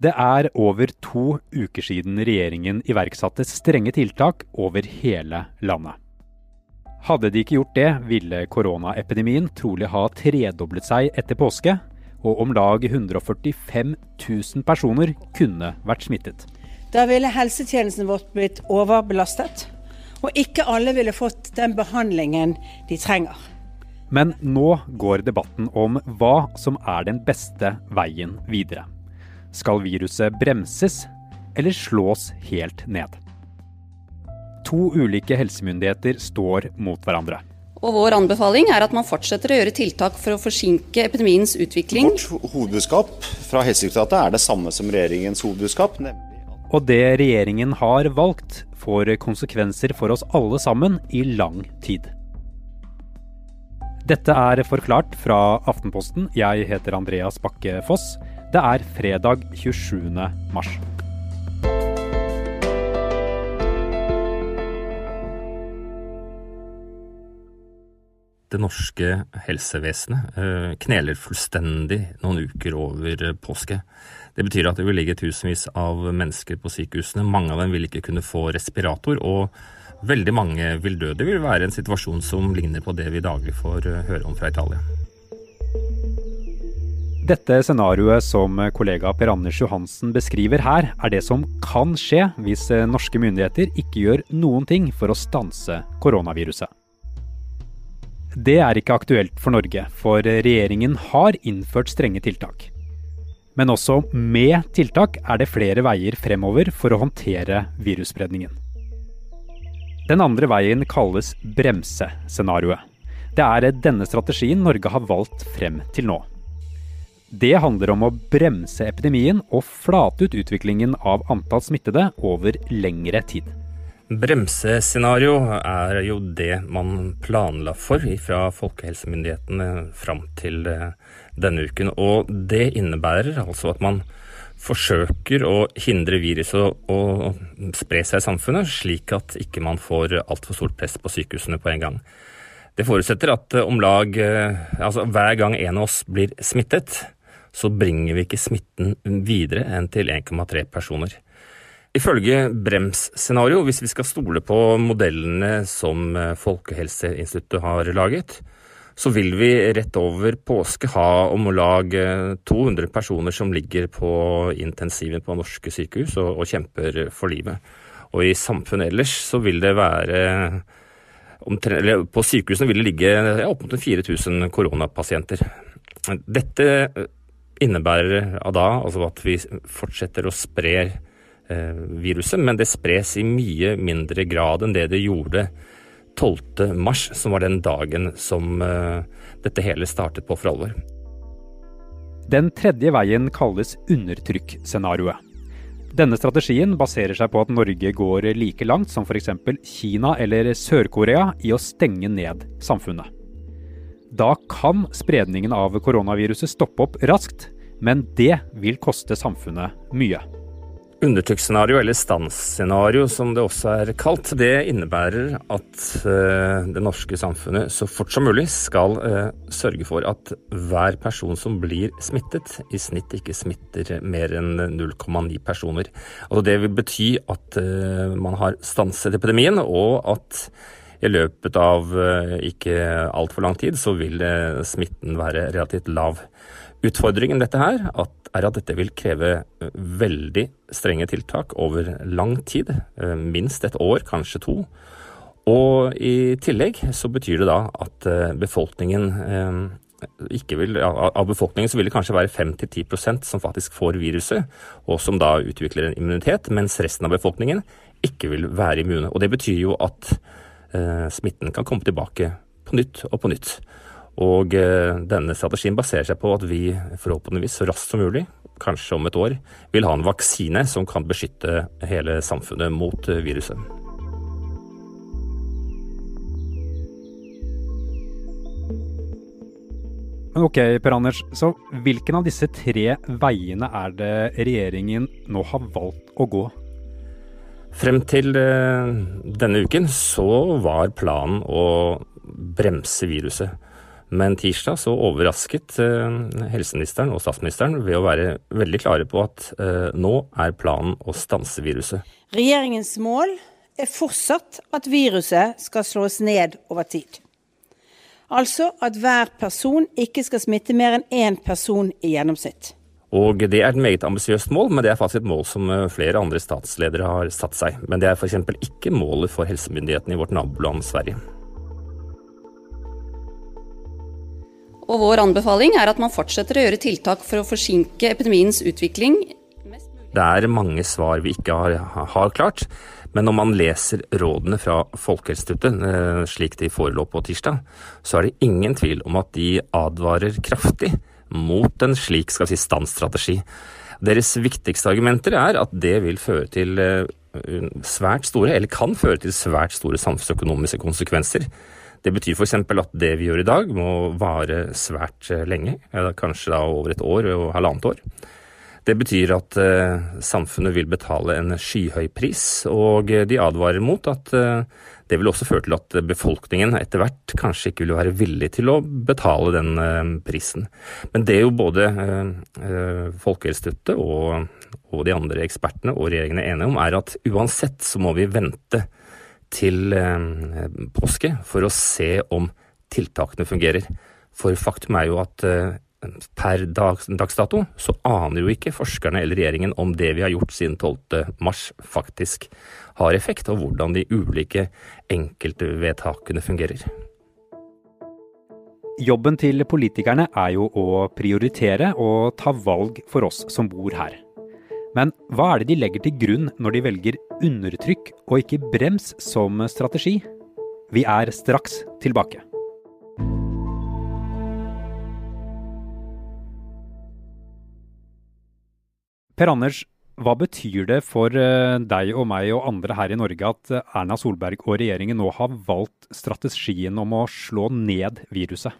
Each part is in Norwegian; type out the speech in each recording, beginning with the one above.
Det er over to uker siden regjeringen iverksatte strenge tiltak over hele landet. Hadde de ikke gjort det, ville koronaepidemien trolig ha tredoblet seg etter påske, og om lag 145 000 personer kunne vært smittet. Da ville helsetjenesten vårt blitt overbelastet, og ikke alle ville fått den behandlingen de trenger. Men nå går debatten om hva som er den beste veien videre. Skal viruset bremses eller slås helt ned? To ulike helsemyndigheter står mot hverandre. Og Vår anbefaling er at man fortsetter å gjøre tiltak for å forsinke epidemiens utvikling. Vårt hovedbudskap fra Helsedirektoratet er det samme som regjeringens hovedbudskap. Og det regjeringen har valgt, får konsekvenser for oss alle sammen i lang tid. Dette er Forklart fra Aftenposten. Jeg heter Andreas Bakke Foss. Det er fredag 27. mars. Det norske helsevesenet eh, kneler fullstendig noen uker over påske. Det betyr at det vil ligge tusenvis av mennesker på sykehusene. Mange av dem vil ikke kunne få respirator, og veldig mange vil dø. Det vil være en situasjon som ligner på det vi daglig får eh, høre om fra Italia. Dette scenarioet som kollega Per Anders Johansen beskriver her, er det som kan skje hvis norske myndigheter ikke gjør noen ting for å stanse koronaviruset. Det er ikke aktuelt for Norge, for regjeringen har innført strenge tiltak. Men også med tiltak er det flere veier fremover for å håndtere virusspredningen. Den andre veien kalles bremsescenarioet. Det er denne strategien Norge har valgt frem til nå. Det handler om å bremse epidemien og flate ut utviklingen av antall smittede over lengre tid. Bremsescenario er jo det man planla for fra folkehelsemyndighetene fram til eh, denne uken. Og det innebærer altså at man forsøker å hindre viruset å spre seg i samfunnet, slik at ikke man får altfor stort press på sykehusene på en gang. Det forutsetter at om lag eh, altså hver gang en av oss blir smittet, så bringer vi ikke smitten videre enn til 1,3 personer. Ifølge bremsscenario, hvis vi skal stole på modellene som eh, Folkehelseinstituttet har laget, så vil vi rett over påske ha om lag 200 eh, personer som ligger på intensiven på norske sykehus og, og kjemper for livet. Og i samfunnet ellers så vil det være eller På sykehusene vil det ligge ja, opp mot 4000 koronapasienter. Dette innebærer da altså at vi fortsetter å spre eh, viruset, men det spres i mye mindre grad enn det det gjorde 12. mars, som var den dagen som eh, dette hele startet på for alvor. Den tredje veien kalles undertrykkscenarioet. Denne strategien baserer seg på at Norge går like langt som f.eks. Kina eller Sør-Korea i å stenge ned samfunnet. Da kan spredningen av koronaviruset stoppe opp raskt, men det vil koste samfunnet mye. Undertrykksscenario, eller stansscenario som det også er kalt, det innebærer at uh, det norske samfunnet så fort som mulig skal uh, sørge for at hver person som blir smittet, i snitt ikke smitter mer enn 0,9 personer. Altså det vil bety at uh, man har stanset epidemien, og at i løpet av eh, ikke altfor lang tid så vil eh, smitten være relativt lav. Utfordringen dette her er at dette vil kreve eh, veldig strenge tiltak over lang tid. Minst et år, kanskje to. Og i tillegg så betyr det da at befolkningen ikke vil, av befolkningen så vil det kanskje være 5-10% som faktisk får viruset, og som da utvikler en immunitet, mens resten av befolkningen ikke vil være immune. Og Det betyr jo at smitten kan komme tilbake på nytt og på nytt. Og eh, denne strategien baserer seg på at vi forhåpentligvis så raskt som mulig, kanskje om et år, vil ha en vaksine som kan beskytte hele samfunnet mot eh, viruset. Men ok, Per Anders, så hvilken av disse tre veiene er det regjeringen nå har valgt å gå? Frem til eh, denne uken så var planen å bremse viruset. Men tirsdag så overrasket helseministeren og statsministeren ved å være veldig klare på at nå er planen å stanse viruset. Regjeringens mål er fortsatt at viruset skal slås ned over tid. Altså at hver person ikke skal smitte mer enn én person i gjennomsnitt. Og Det er et meget ambisiøst mål, men det er faktisk et mål som eh, flere andre statsledere har satt seg. Men det er f.eks. ikke målet for helsemyndighetene i vårt naboland Sverige. Og Vår anbefaling er at man fortsetter å gjøre tiltak for å forsinke epidemiens utvikling. Det er mange svar vi ikke har, har klart. Men når man leser rådene fra Folkehelseinstituttet, eh, slik de forelå på tirsdag, så er det ingen tvil om at de advarer kraftig mot en slik skal vi si, standstrategi. Deres viktigste argumenter er at det vil føre til eh, svært store, eller kan føre til svært store samfunnsøkonomiske konsekvenser. Det betyr f.eks. at det vi gjør i dag må vare svært eh, lenge, kanskje da over et år og halvannet år. Det betyr at eh, samfunnet vil betale en skyhøy pris, og de advarer mot at eh, det vil også føre til at befolkningen etter hvert kanskje ikke vil være villig til å betale den eh, prisen. Men det er jo både eh, Folkehelseinstituttet og, de andre ekspertene og regjeringene er enige om, er at uansett så må vi vente til eh, påske for å se om tiltakene fungerer. For faktum er jo at eh, per dag, dags dato så aner jo ikke forskerne eller regjeringen om det vi har gjort siden 12. mars faktisk har effekt, og hvordan de ulike enkeltvedtakene fungerer. Jobben til politikerne er jo å prioritere og ta valg for oss som bor her. Men hva er det de legger til grunn når de velger undertrykk og ikke brems som strategi? Vi er straks tilbake. Per Anders, hva betyr det for eh, deg og meg og andre her i Norge at eh, Erna Solberg og regjeringen nå har valgt strategien om å slå ned viruset?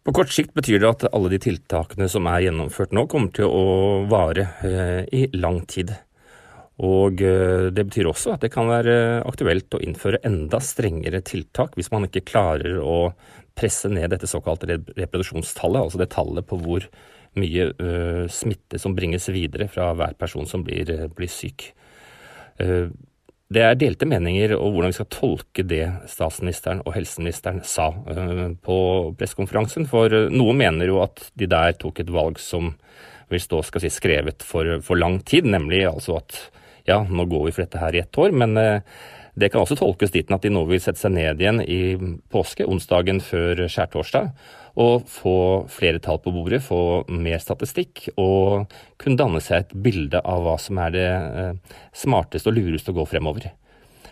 På kort sikt betyr det at alle de tiltakene som er gjennomført nå, kommer til å vare eh, i lang tid. Og det betyr også at det kan være aktuelt å innføre enda strengere tiltak hvis man ikke klarer å presse ned dette såkalte reproduksjonstallet, altså det tallet på hvor mye uh, smitte som bringes videre fra hver person som blir, uh, blir syk. Uh, det er delte meninger om hvordan vi skal tolke det statsministeren og helseministeren sa på pressekonferansen. For noen mener jo at de der tok et valg som vil stå skal si, skrevet for, for lang tid, nemlig altså at ja, nå går vi for dette her i ett år. men det kan også tolkes dit at de nå vil sette seg ned igjen i påske, onsdagen før skjærtorsdag, og få flere tall på bordet, få mer statistikk og kunne danne seg et bilde av hva som er det eh, smarteste og lureste å gå fremover.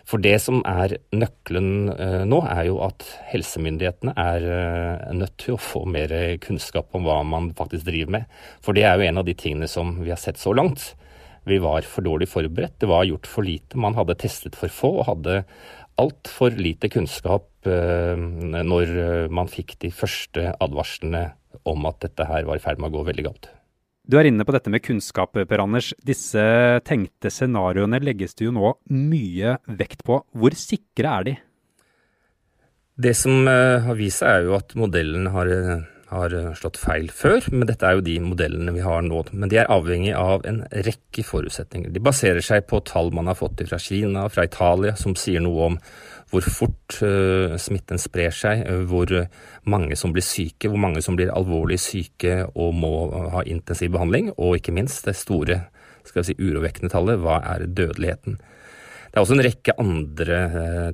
For det som er nøkkelen eh, nå, er jo at helsemyndighetene er eh, nødt til å få mer kunnskap om hva man faktisk driver med. For det er jo en av de tingene som vi har sett så langt. Vi var for dårlig forberedt, det var gjort for lite. Man hadde testet for få og hadde altfor lite kunnskap eh, når eh, man fikk de første advarslene om at dette her var i ferd med å gå veldig galt. Du er inne på dette med kunnskap, Per Anders. Disse tenkte scenarioene legges det jo nå mye vekt på. Hvor sikre er de? Det som eh, har vist seg, er jo at modellen har har eh, slått feil før, men dette er jo de modellene vi har nå. Men de er avhengig av en rekke forutsetninger. De baserer seg på tall man har fått fra Kina, fra Italia, som sier noe om hvor fort uh, smitten sprer seg, uh, hvor mange som blir syke, hvor mange som blir alvorlig syke og må uh, ha intensiv behandling, og ikke minst det store skal vi si, urovekkende tallet, hva er dødeligheten. Det er også en rekke andre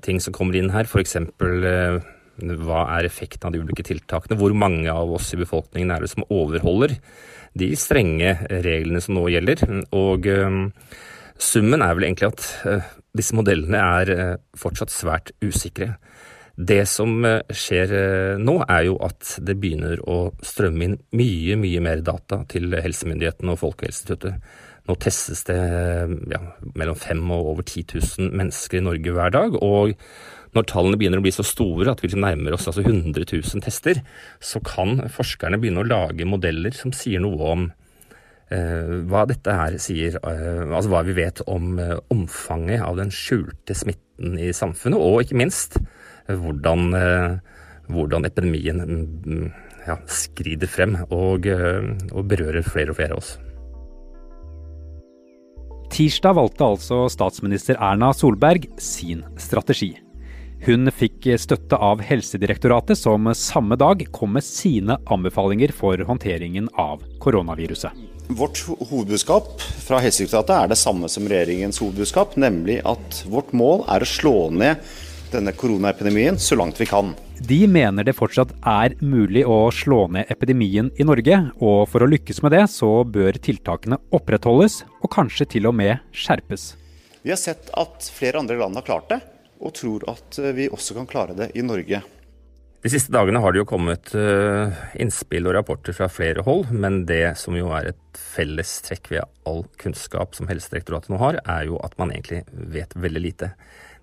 ting som kommer inn her, f.eks. Uh, hva er effekten av de ulike tiltakene? Hvor mange av oss i befolkningen er det som overholder de strenge reglene som nå gjelder? Og um, summen er vel egentlig at uh, disse modellene er uh, fortsatt svært usikre. Det som uh, skjer nå, er jo at det begynner å strømme inn mye, mye mer data til helsemyndighetene og Folkehelseinstituttet. Nå testes det ja, mellom fem og over 10 000 mennesker i Norge hver dag. og når tallene begynner å bli så store at vi liksom nærmer oss altså 100 000 tester, så kan forskerne begynne å lage modeller som sier noe om eh, hva dette her sier, eh, altså hva vi vet om eh, omfanget av den skjulte smitten i samfunnet, og ikke minst eh, hvordan, eh, hvordan epidemien mm, ja, skrider frem og, og berører flere og flere av oss. Tirsdag valgte altså statsminister Erna Solberg sin strategi. Hun fikk støtte av Helsedirektoratet, som samme dag kom med sine anbefalinger for håndteringen av koronaviruset. Vårt hovedbudskap fra Helsedirektoratet er det samme som regjeringens hovedbudskap, nemlig at vårt mål er å slå ned denne koronaepidemien så langt vi kan. De mener det fortsatt er mulig å slå ned epidemien i Norge, og for å lykkes med det, så bør tiltakene opprettholdes, og kanskje til og med skjerpes. Vi har sett at flere andre land har klart det, og tror at eh, vi også kan klare det i Norge. De siste dagene har det jo kommet uh, innspill og rapporter fra flere hold, men det som jo er et felles trekk ved all kunnskap som Helsedirektoratet nå har, er jo at man egentlig vet veldig lite.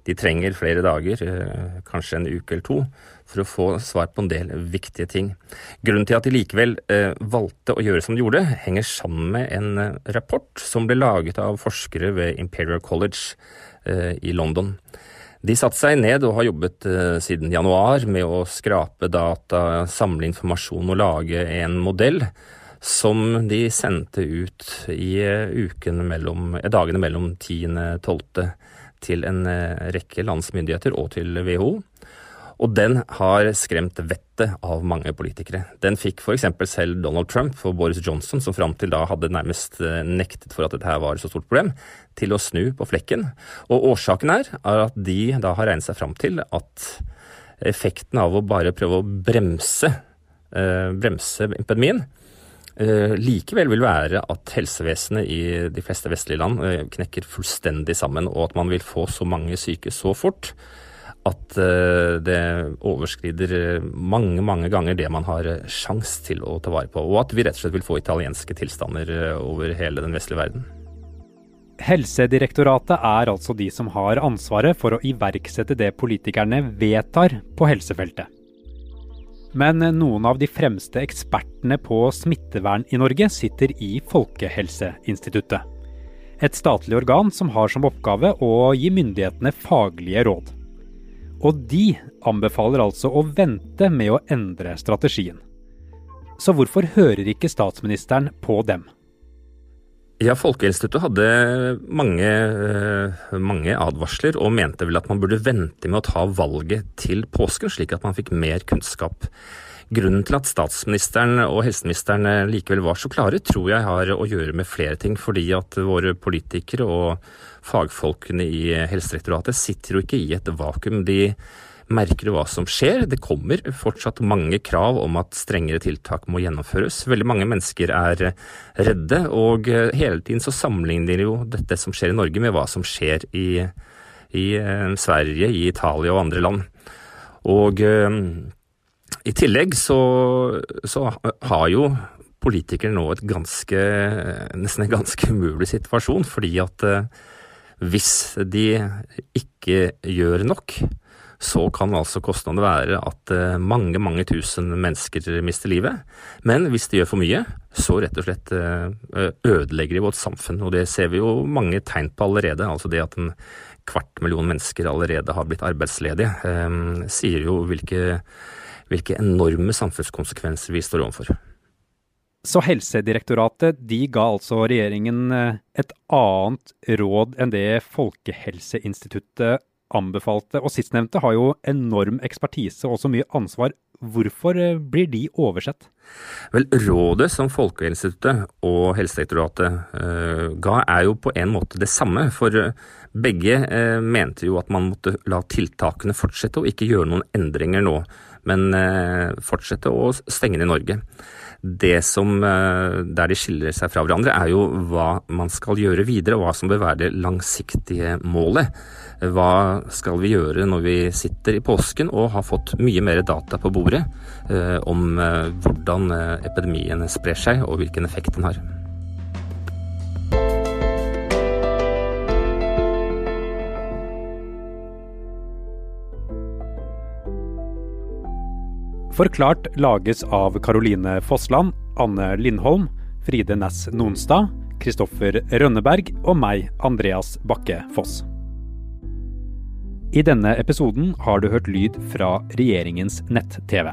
De trenger flere dager, uh, kanskje en uke eller to, for å få svar på en del viktige ting. Grunnen til at de likevel valgte å gjøre som de gjorde, henger sammen med en rapport som ble laget av forskere ved Imperial College i London. De satte seg ned og har jobbet uh, siden januar med å skrape data, samle informasjon og lage en modell som de sendte ut i uh, mellom, dagene mellom 10.12. til en rekke landsmyndigheter og til WHO. Og den har skremt vettet av mange politikere. Den fikk f.eks. selv Donald Trump og Boris Johnson, som fram til da hadde nærmest eh, nektet for at dette var et så stort problem, til å snu på flekken. Og årsaken er, at de da har regnet seg fram til at effekten av å bare prøve å bremse, eh, bremse epidemien eh, likevel vil være at helsevesenet i de fleste vestlige land eh, knekker fullstendig sammen, og at man vil få så mange syke så fort at eh, det overskrider eh, mange, mange ganger det man har eh, sjans til å ta vare på. Og at vi rett og slett vil få italienske tilstander over hele den vestlige verden. Helsedirektoratet er altså de som har ansvaret for å iverksette det politikerne vedtar på helsefeltet. Men noen av de fremste ekspertene på smittevern i Norge sitter i Folkehelseinstituttet. Et statlig organ som har som oppgave å gi myndighetene faglige råd. Og de anbefaler altså å vente med å endre strategien. Så hvorfor hører ikke statsministeren på dem? Ja, Folkeinstituttet hadde mange, eh, mange, advarsler og mente vel at man burde vente med å ta valget til påsken, slik at man fikk mer kunnskap. Grunnen til at statsministeren og helseministeren likevel var så klare, tror jeg har å gjøre med flere ting. Fordi at våre politikere og fagfolkene i Helsedirektoratet sitter jo ikke i et vakuum. De merker hva som skjer. Det kommer fortsatt mange krav om at strengere tiltak må gjennomføres. Veldig mange mennesker er redde, og hele tiden så sammenligner jo dette som skjer i Norge med hva som skjer i, i eh, Sverige, i Italia og andre land. Og eh, i tillegg så, så har jo politikere nå et ganske, nesten en ganske umulig situasjon, fordi at eh, hvis de ikke gjør nok, så kan altså kostnadene være at eh, mange, mange tusen mennesker mister livet. Men hvis de gjør for mye, så rett og slett eh, ødelegger de vårt samfunn. Og det ser vi jo mange tegn på allerede. Altså det at en kvart million mennesker allerede har blitt arbeidsledige, sier jo hvilke hvilke enorme samfunnskonsekvenser vi står overfor. Så Helsedirektoratet de ga altså regjeringen eh, et annet råd enn det Folkehelseinstituttet anbefalte. Og sistnevnte har jo enorm ekspertise og så mye ansvar. Hvorfor eh, blir de oversett? Vel, Rådet som Folkehelseinstituttet og Helsedirektoratet uh, ga, er jo på en måte det samme. For begge uh, mente jo at man måtte la tiltakene fortsette og ikke gjøre noen endringer nå men eh, fortsette å stenge ned Norge. Det som, eh, Der de skiller seg fra hverandre, er jo hva man skal gjøre videre, og hva som bør være det langsiktige målet. Hva skal vi gjøre når vi sitter i påsken og har fått mye mer data på bordet eh, om hvordan epidemien sprer seg og hvilken effekt den har. Forklart lages av Caroline Fossland, Anne Lindholm, Fride Næss Nonstad, Kristoffer Rønneberg og meg, Andreas Bakke Foss. I denne episoden har du hørt lyd fra regjeringens nett-TV.